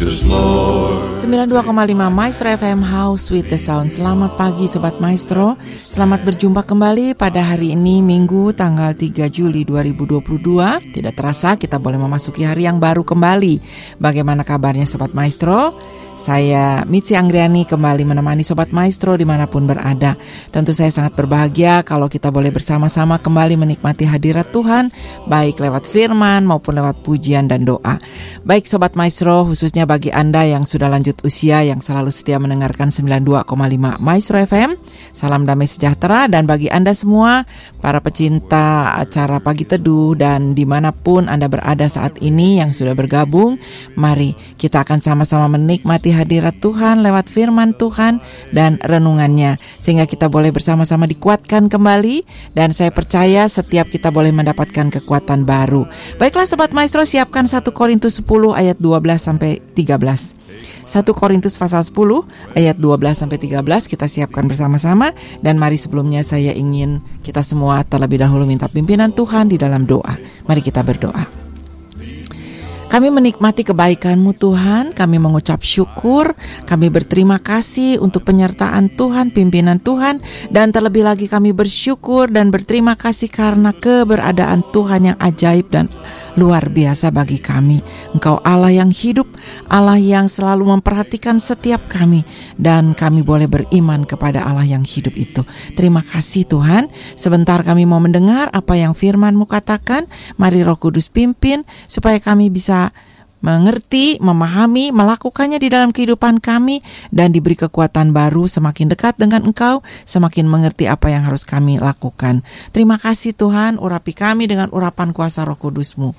precious Lord. 92,5 Maestro FM House with the Sound Selamat pagi Sobat Maestro Selamat berjumpa kembali pada hari ini Minggu tanggal 3 Juli 2022 Tidak terasa kita boleh memasuki hari yang baru kembali Bagaimana kabarnya Sobat Maestro? Saya Mitzi Anggriani kembali menemani Sobat Maestro di mana pun berada. Tentu saya sangat berbahagia kalau kita boleh bersama-sama kembali menikmati hadirat Tuhan, baik lewat firman maupun lewat pujian dan doa. Baik Sobat Maestro, khususnya bagi Anda yang sudah lanjut usia yang selalu setia mendengarkan 92,5 Maestro FM, salam damai sejahtera dan bagi Anda semua, para pecinta acara Pagi Teduh dan di mana pun Anda berada saat ini yang sudah bergabung, mari kita akan sama-sama menikmati hadirat Tuhan lewat firman Tuhan dan renungannya sehingga kita boleh bersama-sama dikuatkan kembali dan saya percaya setiap kita boleh mendapatkan kekuatan baru. Baiklah sobat maestro siapkan 1 Korintus 10 ayat 12 sampai 13. 1 Korintus pasal 10 ayat 12 sampai 13 kita siapkan bersama-sama dan mari sebelumnya saya ingin kita semua terlebih dahulu minta pimpinan Tuhan di dalam doa. Mari kita berdoa. Kami menikmati kebaikan-Mu Tuhan, kami mengucap syukur, kami berterima kasih untuk penyertaan Tuhan, pimpinan Tuhan, dan terlebih lagi kami bersyukur dan berterima kasih karena keberadaan Tuhan yang ajaib dan luar biasa bagi kami. Engkau Allah yang hidup, Allah yang selalu memperhatikan setiap kami, dan kami boleh beriman kepada Allah yang hidup itu. Terima kasih Tuhan, sebentar kami mau mendengar apa yang firman-Mu katakan, mari roh kudus pimpin, supaya kami bisa mengerti, memahami, melakukannya di dalam kehidupan kami dan diberi kekuatan baru semakin dekat dengan Engkau, semakin mengerti apa yang harus kami lakukan. Terima kasih Tuhan, urapi kami dengan urapan kuasa roh kudus-Mu.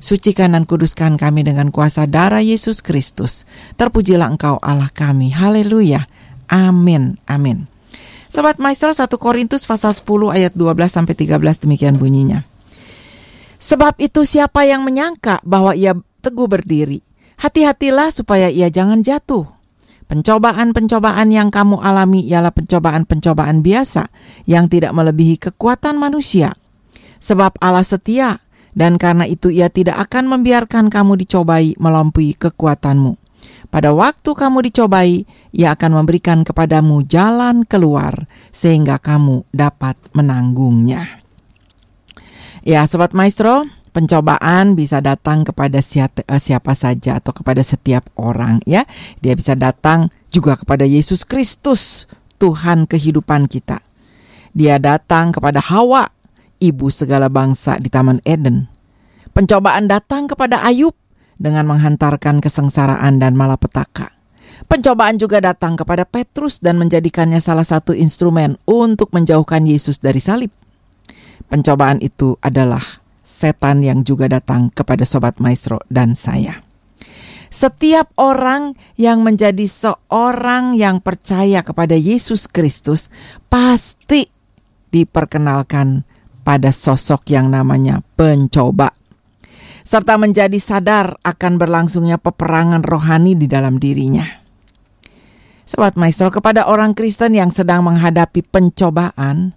Sucikan dan kuduskan kami dengan kuasa darah Yesus Kristus. Terpujilah Engkau Allah kami. Haleluya. Amin. Amin. Sobat Maestro 1 Korintus pasal 10 ayat 12 sampai 13 demikian bunyinya. Sebab itu siapa yang menyangka bahwa ia teguh berdiri. Hati-hatilah supaya ia jangan jatuh. Pencobaan-pencobaan yang kamu alami ialah pencobaan-pencobaan biasa yang tidak melebihi kekuatan manusia. Sebab Allah setia dan karena itu ia tidak akan membiarkan kamu dicobai melampaui kekuatanmu. Pada waktu kamu dicobai, ia akan memberikan kepadamu jalan keluar sehingga kamu dapat menanggungnya. Ya, sobat maestro, pencobaan bisa datang kepada siapa, eh, siapa saja atau kepada setiap orang ya. Dia bisa datang juga kepada Yesus Kristus, Tuhan kehidupan kita. Dia datang kepada Hawa, ibu segala bangsa di Taman Eden. Pencobaan datang kepada Ayub dengan menghantarkan kesengsaraan dan malapetaka. Pencobaan juga datang kepada Petrus dan menjadikannya salah satu instrumen untuk menjauhkan Yesus dari salib. Pencobaan itu adalah setan yang juga datang kepada sobat maestro dan saya. Setiap orang yang menjadi seorang yang percaya kepada Yesus Kristus pasti diperkenalkan pada sosok yang namanya pencoba serta menjadi sadar akan berlangsungnya peperangan rohani di dalam dirinya. Sobat Maestro, kepada orang Kristen yang sedang menghadapi pencobaan,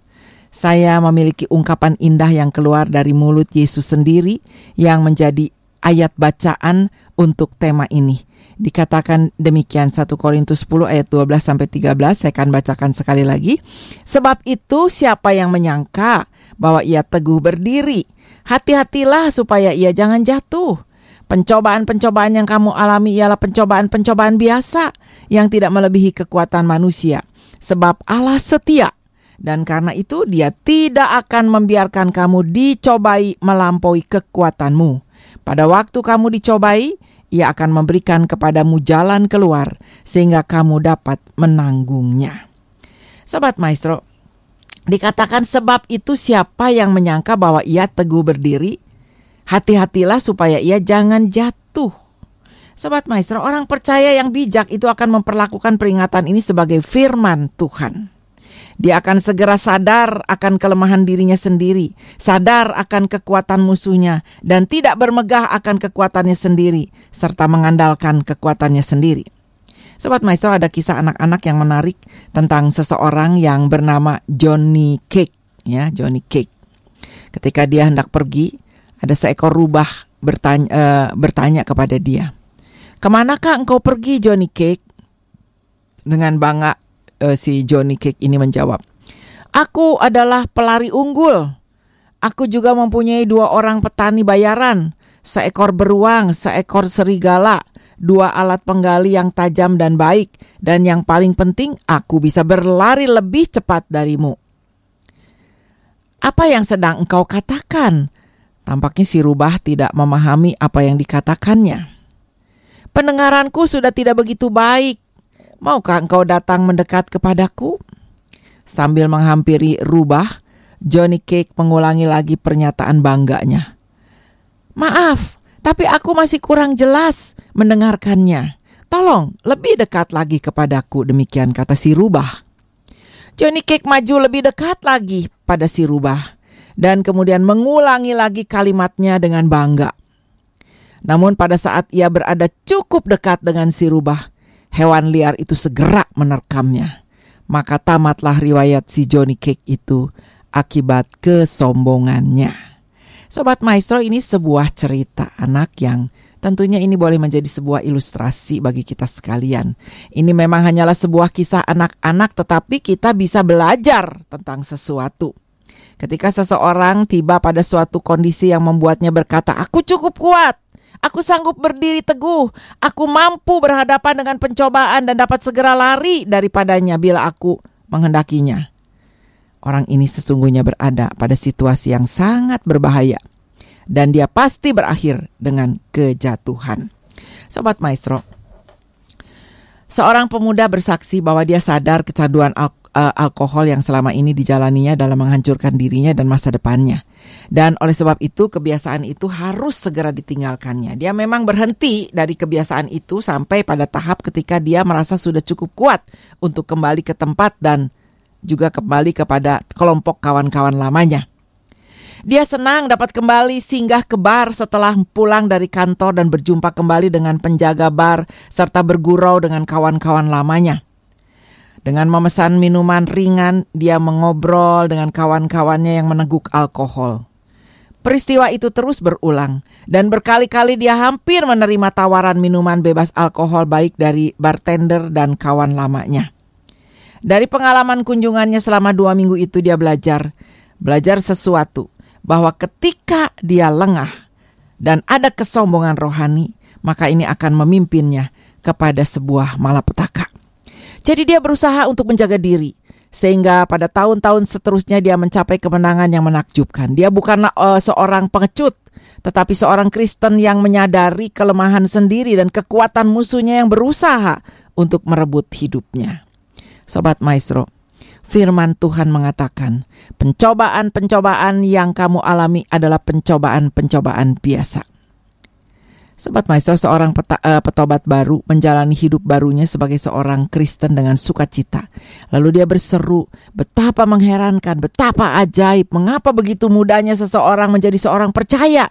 saya memiliki ungkapan indah yang keluar dari mulut Yesus sendiri yang menjadi ayat bacaan untuk tema ini. Dikatakan demikian 1 Korintus 10 ayat 12 sampai 13 saya akan bacakan sekali lagi. Sebab itu siapa yang menyangka bahwa ia teguh berdiri, hati-hatilah supaya ia jangan jatuh. Pencobaan-pencobaan yang kamu alami ialah pencobaan-pencobaan biasa yang tidak melebihi kekuatan manusia. Sebab Allah setia dan karena itu dia tidak akan membiarkan kamu dicobai melampaui kekuatanmu. Pada waktu kamu dicobai, ia akan memberikan kepadamu jalan keluar sehingga kamu dapat menanggungnya. Sobat Maestro, dikatakan sebab itu siapa yang menyangka bahwa ia teguh berdiri, hati-hatilah supaya ia jangan jatuh. Sobat Maestro, orang percaya yang bijak itu akan memperlakukan peringatan ini sebagai firman Tuhan. Dia akan segera sadar akan kelemahan dirinya sendiri, sadar akan kekuatan musuhnya, dan tidak bermegah akan kekuatannya sendiri, serta mengandalkan kekuatannya sendiri. Sobat Maestro ada kisah anak-anak yang menarik tentang seseorang yang bernama Johnny Cake, ya Johnny Cake. Ketika dia hendak pergi, ada seekor rubah bertanya, uh, bertanya kepada dia, Ke manakah engkau pergi Johnny Cake? Dengan bangga uh, si Johnny Cake ini menjawab, Aku adalah pelari unggul. Aku juga mempunyai dua orang petani bayaran, seekor beruang, seekor serigala, dua alat penggali yang tajam dan baik, dan yang paling penting, aku bisa berlari lebih cepat darimu. Apa yang sedang engkau katakan? Tampaknya si rubah tidak memahami apa yang dikatakannya. Pendengaranku sudah tidak begitu baik. Maukah engkau datang mendekat kepadaku? Sambil menghampiri rubah, Johnny Cake mengulangi lagi pernyataan bangganya. Maaf, tapi aku masih kurang jelas mendengarkannya. Tolong lebih dekat lagi kepadaku, demikian kata si rubah. Johnny Cake maju lebih dekat lagi pada si rubah dan kemudian mengulangi lagi kalimatnya dengan bangga. Namun pada saat ia berada cukup dekat dengan si rubah, hewan liar itu segera menerkamnya maka tamatlah riwayat si Johnny Cake itu akibat kesombongannya. Sobat Maestro ini sebuah cerita anak yang tentunya ini boleh menjadi sebuah ilustrasi bagi kita sekalian. Ini memang hanyalah sebuah kisah anak-anak tetapi kita bisa belajar tentang sesuatu. Ketika seseorang tiba pada suatu kondisi yang membuatnya berkata, "Aku cukup kuat, Aku sanggup berdiri teguh. Aku mampu berhadapan dengan pencobaan dan dapat segera lari daripadanya bila aku menghendakinya. Orang ini sesungguhnya berada pada situasi yang sangat berbahaya dan dia pasti berakhir dengan kejatuhan. Sobat Maestro, seorang pemuda bersaksi bahwa dia sadar kecanduan al uh, alkohol yang selama ini dijalaninya dalam menghancurkan dirinya dan masa depannya. Dan oleh sebab itu kebiasaan itu harus segera ditinggalkannya. Dia memang berhenti dari kebiasaan itu sampai pada tahap ketika dia merasa sudah cukup kuat untuk kembali ke tempat dan juga kembali kepada kelompok kawan-kawan lamanya. Dia senang dapat kembali singgah ke bar setelah pulang dari kantor dan berjumpa kembali dengan penjaga bar serta bergurau dengan kawan-kawan lamanya. Dengan memesan minuman ringan, dia mengobrol dengan kawan-kawannya yang meneguk alkohol. Peristiwa itu terus berulang, dan berkali-kali dia hampir menerima tawaran minuman bebas alkohol baik dari bartender dan kawan lamanya. Dari pengalaman kunjungannya selama dua minggu itu dia belajar, belajar sesuatu, bahwa ketika dia lengah dan ada kesombongan rohani, maka ini akan memimpinnya kepada sebuah malapetaka. Jadi dia berusaha untuk menjaga diri sehingga pada tahun-tahun seterusnya dia mencapai kemenangan yang menakjubkan. Dia bukanlah uh, seorang pengecut, tetapi seorang Kristen yang menyadari kelemahan sendiri dan kekuatan musuhnya yang berusaha untuk merebut hidupnya. Sobat Maestro, firman Tuhan mengatakan, pencobaan-pencobaan yang kamu alami adalah pencobaan-pencobaan biasa. Sobat Maestro, seorang peta, uh, petobat baru menjalani hidup barunya sebagai seorang Kristen dengan sukacita. Lalu dia berseru, betapa mengherankan, betapa ajaib, mengapa begitu mudahnya seseorang menjadi seorang percaya.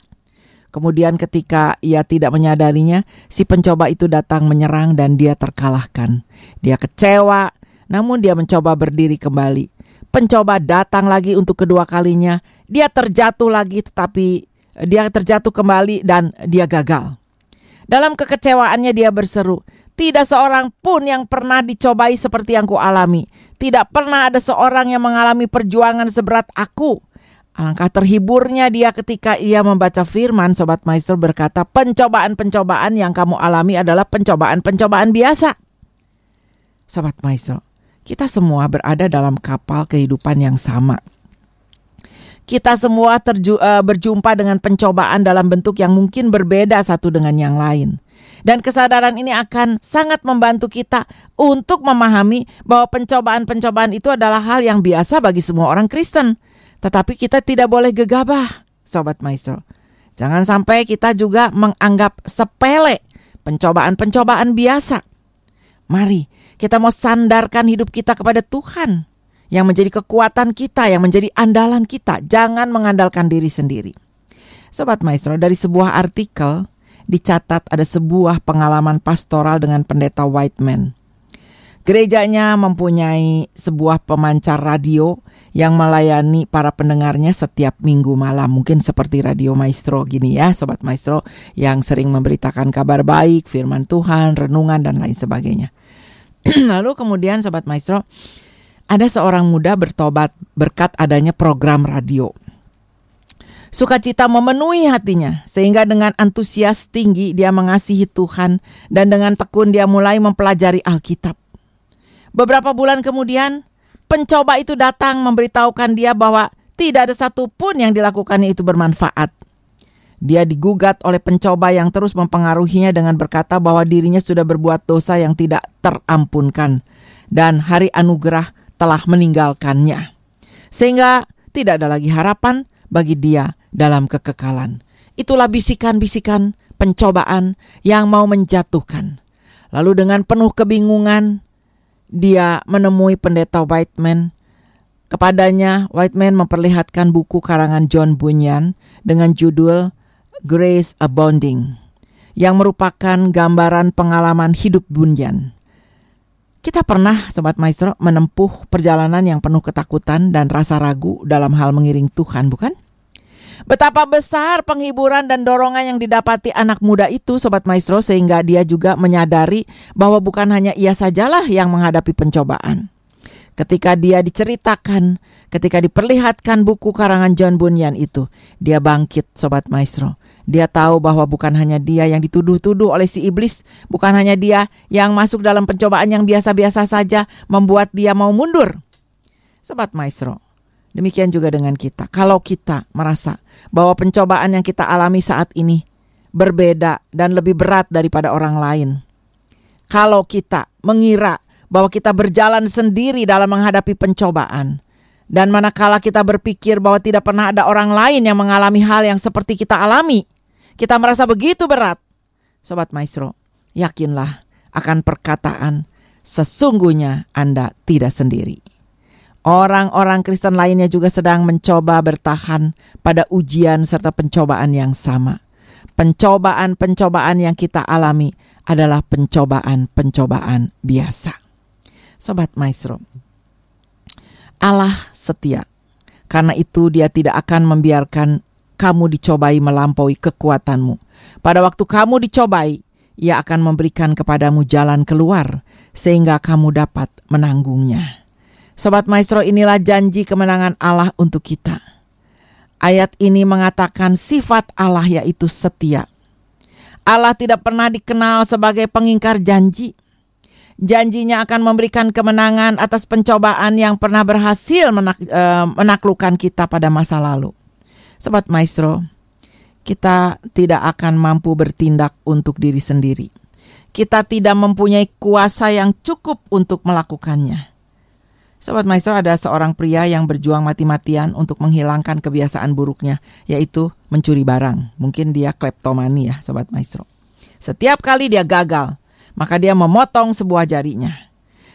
Kemudian ketika ia tidak menyadarinya, si pencoba itu datang menyerang dan dia terkalahkan. Dia kecewa, namun dia mencoba berdiri kembali. Pencoba datang lagi untuk kedua kalinya. Dia terjatuh lagi tetapi dia terjatuh kembali dan dia gagal. Dalam kekecewaannya dia berseru, tidak seorang pun yang pernah dicobai seperti yang kualami. Tidak pernah ada seorang yang mengalami perjuangan seberat aku. Alangkah terhiburnya dia ketika ia membaca firman Sobat Maestro berkata pencobaan-pencobaan yang kamu alami adalah pencobaan-pencobaan biasa. Sobat Maestro, kita semua berada dalam kapal kehidupan yang sama kita semua terju, uh, berjumpa dengan pencobaan dalam bentuk yang mungkin berbeda satu dengan yang lain. Dan kesadaran ini akan sangat membantu kita untuk memahami bahwa pencobaan-pencobaan itu adalah hal yang biasa bagi semua orang Kristen. Tetapi kita tidak boleh gegabah, Sobat Maestro. Jangan sampai kita juga menganggap sepele pencobaan-pencobaan biasa. Mari kita mau sandarkan hidup kita kepada Tuhan yang menjadi kekuatan kita, yang menjadi andalan kita. Jangan mengandalkan diri sendiri. Sobat Maestro, dari sebuah artikel dicatat ada sebuah pengalaman pastoral dengan pendeta Whiteman. Gerejanya mempunyai sebuah pemancar radio yang melayani para pendengarnya setiap minggu malam. Mungkin seperti Radio Maestro gini ya, Sobat Maestro yang sering memberitakan kabar baik, firman Tuhan, renungan, dan lain sebagainya. Lalu kemudian Sobat Maestro, ada seorang muda bertobat berkat adanya program radio. Sukacita memenuhi hatinya, sehingga dengan antusias tinggi dia mengasihi Tuhan, dan dengan tekun dia mulai mempelajari Alkitab. Beberapa bulan kemudian, pencoba itu datang memberitahukan dia bahwa tidak ada satupun yang dilakukannya itu bermanfaat. Dia digugat oleh pencoba yang terus mempengaruhinya dengan berkata bahwa dirinya sudah berbuat dosa yang tidak terampunkan dan hari anugerah telah meninggalkannya. Sehingga tidak ada lagi harapan bagi dia dalam kekekalan. Itulah bisikan-bisikan pencobaan yang mau menjatuhkan. Lalu dengan penuh kebingungan, dia menemui pendeta Whiteman. Kepadanya, Whiteman memperlihatkan buku karangan John Bunyan dengan judul Grace Abounding, yang merupakan gambaran pengalaman hidup Bunyan. Kita pernah, Sobat Maestro, menempuh perjalanan yang penuh ketakutan dan rasa ragu dalam hal mengiring Tuhan, bukan? Betapa besar penghiburan dan dorongan yang didapati anak muda itu Sobat Maestro sehingga dia juga menyadari bahwa bukan hanya ia sajalah yang menghadapi pencobaan. Ketika dia diceritakan, ketika diperlihatkan buku karangan John Bunyan itu, dia bangkit Sobat Maestro. Dia tahu bahwa bukan hanya dia yang dituduh-tuduh oleh si iblis, bukan hanya dia yang masuk dalam pencobaan yang biasa-biasa saja membuat dia mau mundur. Sobat Maestro, Demikian juga dengan kita. Kalau kita merasa bahwa pencobaan yang kita alami saat ini berbeda dan lebih berat daripada orang lain. Kalau kita mengira bahwa kita berjalan sendiri dalam menghadapi pencobaan, dan manakala kita berpikir bahwa tidak pernah ada orang lain yang mengalami hal yang seperti kita alami, kita merasa begitu berat. Sobat Maestro, yakinlah akan perkataan sesungguhnya Anda tidak sendiri. Orang-orang Kristen lainnya juga sedang mencoba bertahan pada ujian serta pencobaan yang sama. Pencobaan-pencobaan yang kita alami adalah pencobaan-pencobaan biasa. Sobat Maestro, Allah setia. Karena itu dia tidak akan membiarkan kamu dicobai melampaui kekuatanmu. Pada waktu kamu dicobai, ia akan memberikan kepadamu jalan keluar sehingga kamu dapat menanggungnya. Sobat Maestro inilah janji kemenangan Allah untuk kita. Ayat ini mengatakan sifat Allah yaitu setia. Allah tidak pernah dikenal sebagai pengingkar janji. Janjinya akan memberikan kemenangan atas pencobaan yang pernah berhasil uh, menaklukkan kita pada masa lalu. Sobat Maestro, kita tidak akan mampu bertindak untuk diri sendiri. Kita tidak mempunyai kuasa yang cukup untuk melakukannya. Sobat Maestro ada seorang pria yang berjuang mati-matian untuk menghilangkan kebiasaan buruknya, yaitu mencuri barang. Mungkin dia kleptomani ya, Sobat Maestro. Setiap kali dia gagal, maka dia memotong sebuah jarinya.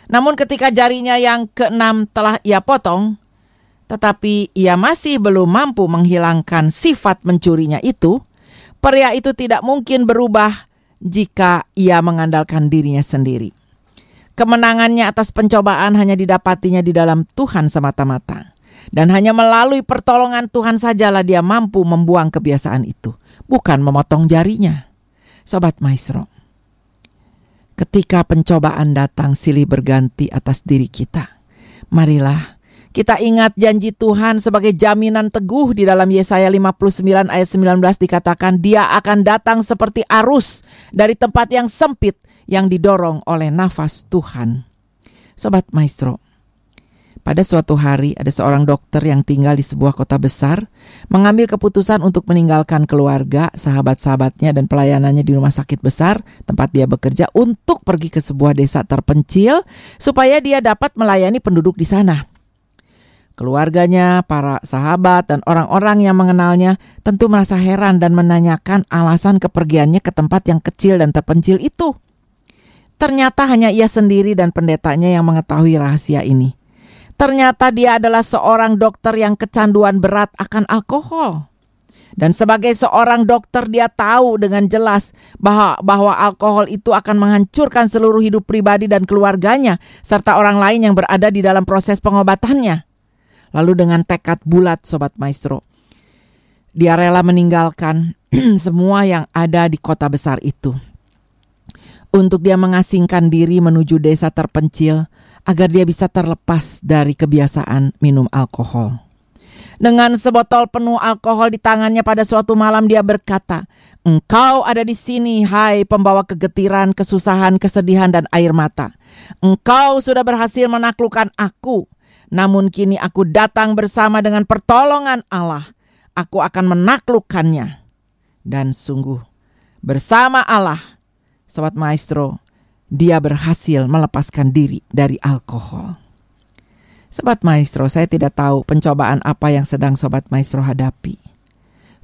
Namun ketika jarinya yang keenam telah ia potong, tetapi ia masih belum mampu menghilangkan sifat mencurinya itu, pria itu tidak mungkin berubah jika ia mengandalkan dirinya sendiri. Kemenangannya atas pencobaan hanya didapatinya di dalam Tuhan semata-mata. Dan hanya melalui pertolongan Tuhan sajalah dia mampu membuang kebiasaan itu. Bukan memotong jarinya. Sobat Maestro. Ketika pencobaan datang silih berganti atas diri kita. Marilah kita ingat janji Tuhan sebagai jaminan teguh di dalam Yesaya 59 ayat 19 dikatakan dia akan datang seperti arus dari tempat yang sempit yang didorong oleh nafas Tuhan. Sobat Maestro, pada suatu hari ada seorang dokter yang tinggal di sebuah kota besar mengambil keputusan untuk meninggalkan keluarga, sahabat-sahabatnya dan pelayanannya di rumah sakit besar tempat dia bekerja untuk pergi ke sebuah desa terpencil supaya dia dapat melayani penduduk di sana. Keluarganya, para sahabat, dan orang-orang yang mengenalnya tentu merasa heran dan menanyakan alasan kepergiannya ke tempat yang kecil dan terpencil itu. Ternyata hanya ia sendiri dan pendetanya yang mengetahui rahasia ini. Ternyata dia adalah seorang dokter yang kecanduan berat akan alkohol. Dan sebagai seorang dokter dia tahu dengan jelas bahwa bahwa alkohol itu akan menghancurkan seluruh hidup pribadi dan keluarganya serta orang lain yang berada di dalam proses pengobatannya. Lalu dengan tekad bulat sobat maestro, dia rela meninggalkan semua yang ada di kota besar itu. Untuk dia mengasingkan diri menuju desa terpencil agar dia bisa terlepas dari kebiasaan minum alkohol. Dengan sebotol penuh alkohol di tangannya pada suatu malam dia berkata, Engkau ada di sini, hai pembawa kegetiran, kesusahan, kesedihan, dan air mata. Engkau sudah berhasil menaklukkan aku, namun kini aku datang bersama dengan pertolongan Allah. Aku akan menaklukkannya. Dan sungguh, bersama Allah, Sobat Maestro, dia berhasil melepaskan diri dari alkohol. Sobat Maestro, saya tidak tahu pencobaan apa yang sedang Sobat Maestro hadapi.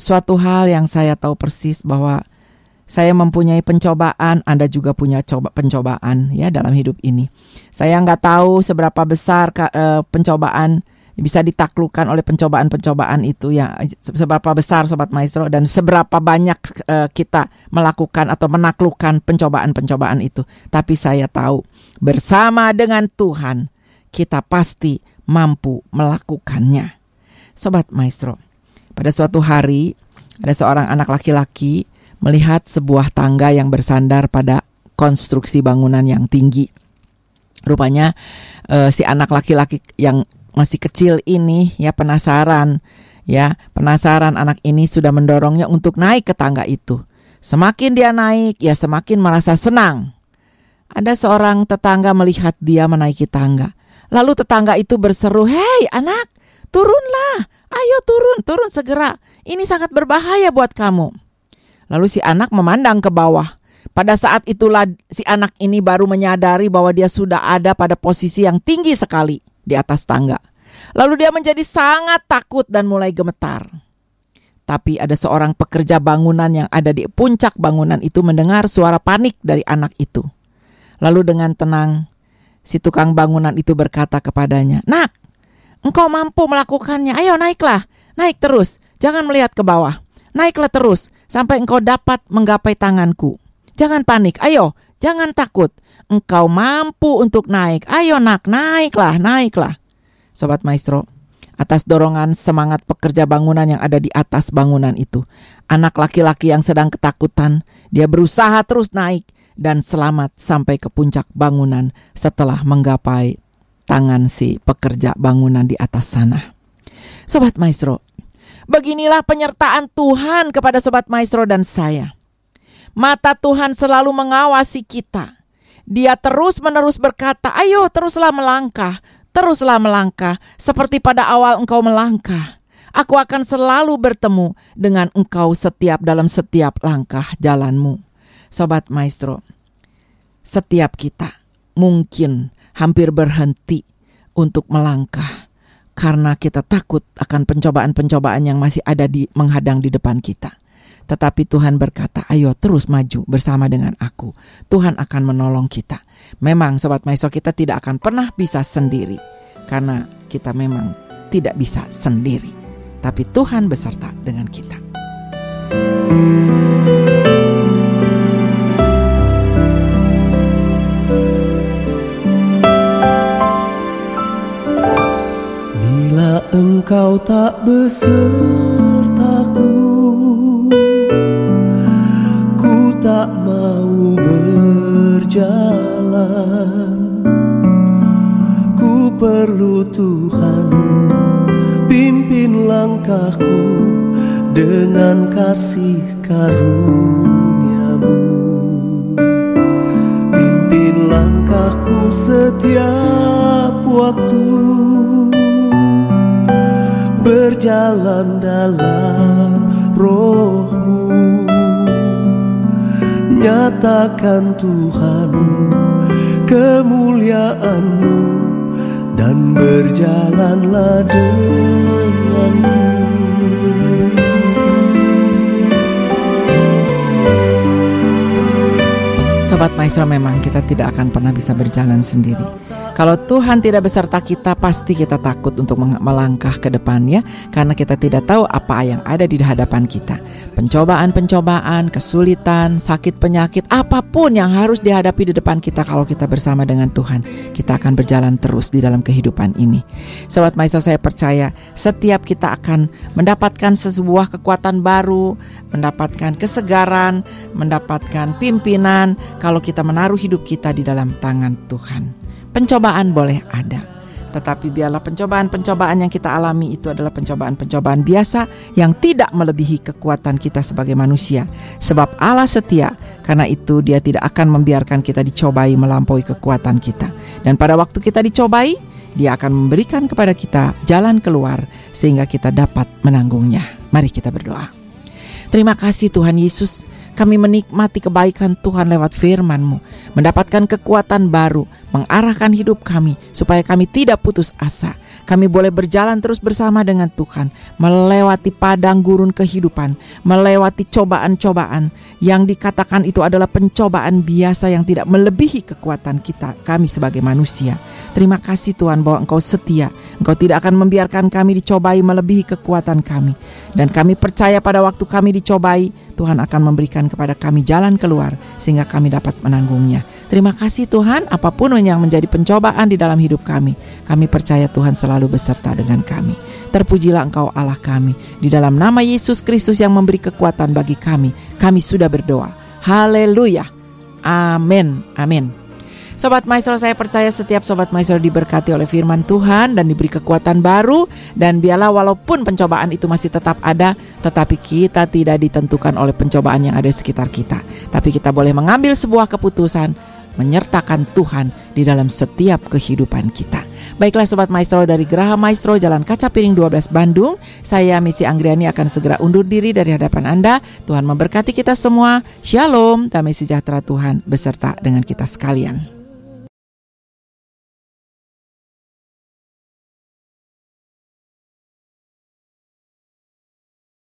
Suatu hal yang saya tahu persis bahwa saya mempunyai pencobaan, Anda juga punya coba pencobaan ya dalam hidup ini. Saya nggak tahu seberapa besar uh, pencobaan bisa ditaklukkan oleh pencobaan-pencobaan itu ya. Seberapa besar sobat maestro dan seberapa banyak uh, kita melakukan atau menaklukkan pencobaan-pencobaan itu. Tapi saya tahu bersama dengan Tuhan kita pasti mampu melakukannya. Sobat maestro pada suatu hari ada seorang anak laki-laki melihat sebuah tangga yang bersandar pada konstruksi bangunan yang tinggi. Rupanya uh, si anak laki-laki yang masih kecil ini ya penasaran ya penasaran anak ini sudah mendorongnya untuk naik ke tangga itu. Semakin dia naik ya semakin merasa senang. Ada seorang tetangga melihat dia menaiki tangga. Lalu tetangga itu berseru hei anak turunlah! Ayo turun turun segera! Ini sangat berbahaya buat kamu lalu si anak memandang ke bawah pada saat itulah si anak ini baru menyadari bahwa dia sudah ada pada posisi yang tinggi sekali di atas tangga. Lalu dia menjadi sangat takut dan mulai gemetar. Tapi ada seorang pekerja bangunan yang ada di puncak bangunan itu mendengar suara panik dari anak itu. Lalu dengan tenang, si tukang bangunan itu berkata kepadanya, "Nak, engkau mampu melakukannya. Ayo naiklah, naik terus. Jangan melihat ke bawah. Naiklah terus sampai engkau dapat menggapai tanganku. Jangan panik. Ayo, jangan takut. Engkau mampu untuk naik. Ayo nak, naiklah, naiklah. Sobat Maestro, atas dorongan semangat pekerja bangunan yang ada di atas bangunan itu. Anak laki-laki yang sedang ketakutan, dia berusaha terus naik dan selamat sampai ke puncak bangunan setelah menggapai tangan si pekerja bangunan di atas sana. Sobat Maestro, beginilah penyertaan Tuhan kepada Sobat Maestro dan saya. Mata Tuhan selalu mengawasi kita. Dia terus-menerus berkata, "Ayo, teruslah melangkah, teruslah melangkah seperti pada awal engkau melangkah. Aku akan selalu bertemu dengan engkau setiap dalam setiap langkah jalanmu." Sobat Maestro, setiap kita mungkin hampir berhenti untuk melangkah karena kita takut akan pencobaan-pencobaan yang masih ada di menghadang di depan kita. Tetapi Tuhan berkata, ayo terus maju bersama dengan aku. Tuhan akan menolong kita. Memang Sobat Maestro kita tidak akan pernah bisa sendiri. Karena kita memang tidak bisa sendiri. Tapi Tuhan beserta dengan kita. Bila engkau tak besertaku. Tak mau berjalan. Ku perlu Tuhan Pimpin langkahku dengan kasih karuniamu Berjalan dalam rohmu. Nyatakan Tuhan kemuliaanmu dan berjalanlah denganku Sobat Maestro memang kita tidak akan pernah bisa berjalan sendiri Kalau Tuhan tidak beserta kita, pasti kita takut untuk melangkah ke depannya karena kita tidak tahu apa yang ada di hadapan kita. Pencobaan-pencobaan, kesulitan, sakit penyakit, apa pun yang harus dihadapi di depan kita kalau kita bersama dengan Tuhan, kita akan berjalan terus di dalam kehidupan ini. Sobat Maestro, saya percaya setiap kita akan mendapatkan sebuah kekuatan baru, mendapatkan kesegaran, mendapatkan pimpinan kalau kita menaruh hidup kita di dalam tangan Tuhan. Pencobaan boleh ada, tetapi biarlah pencobaan-pencobaan yang kita alami itu adalah pencobaan-pencobaan biasa yang tidak melebihi kekuatan kita sebagai manusia. Sebab Allah setia, karena itu Dia tidak akan membiarkan kita dicobai melampaui kekuatan kita. Dan pada waktu kita dicobai, Dia akan memberikan kepada kita jalan keluar sehingga kita dapat menanggungnya. Mari kita berdoa. Terima kasih Tuhan Yesus kami menikmati kebaikan Tuhan lewat firman-Mu, mendapatkan kekuatan baru, mengarahkan hidup kami supaya kami tidak putus asa. Kami boleh berjalan terus bersama dengan Tuhan, melewati padang gurun kehidupan, melewati cobaan-cobaan yang dikatakan itu adalah pencobaan biasa yang tidak melebihi kekuatan kita, kami sebagai manusia. Terima kasih Tuhan bahwa Engkau setia. Engkau tidak akan membiarkan kami dicobai melebihi kekuatan kami. Dan kami percaya pada waktu kami dicobai, Tuhan akan memberikan kepada kami jalan keluar sehingga kami dapat menanggungnya. Terima kasih Tuhan, apa pun yang menjadi pencobaan di dalam hidup kami, kami percaya Tuhan selalu beserta dengan kami. Terpujilah Engkau Allah kami. Di dalam nama Yesus Kristus yang memberi kekuatan bagi kami, kami sudah berdoa. Haleluya. Amin. Amin. Sobat Maestro saya percaya setiap Sobat Maestro diberkati oleh firman Tuhan dan diberi kekuatan baru. Dan biarlah walaupun pencobaan itu masih tetap ada tetapi kita tidak ditentukan oleh pencobaan yang ada di sekitar kita. Tapi kita boleh mengambil sebuah keputusan menyertakan Tuhan di dalam setiap kehidupan kita. Baiklah Sobat Maestro dari Geraha Maestro Jalan Kaca Piring 12 Bandung. Saya Misi Anggriani akan segera undur diri dari hadapan Anda. Tuhan memberkati kita semua. Shalom, damai sejahtera Tuhan beserta dengan kita sekalian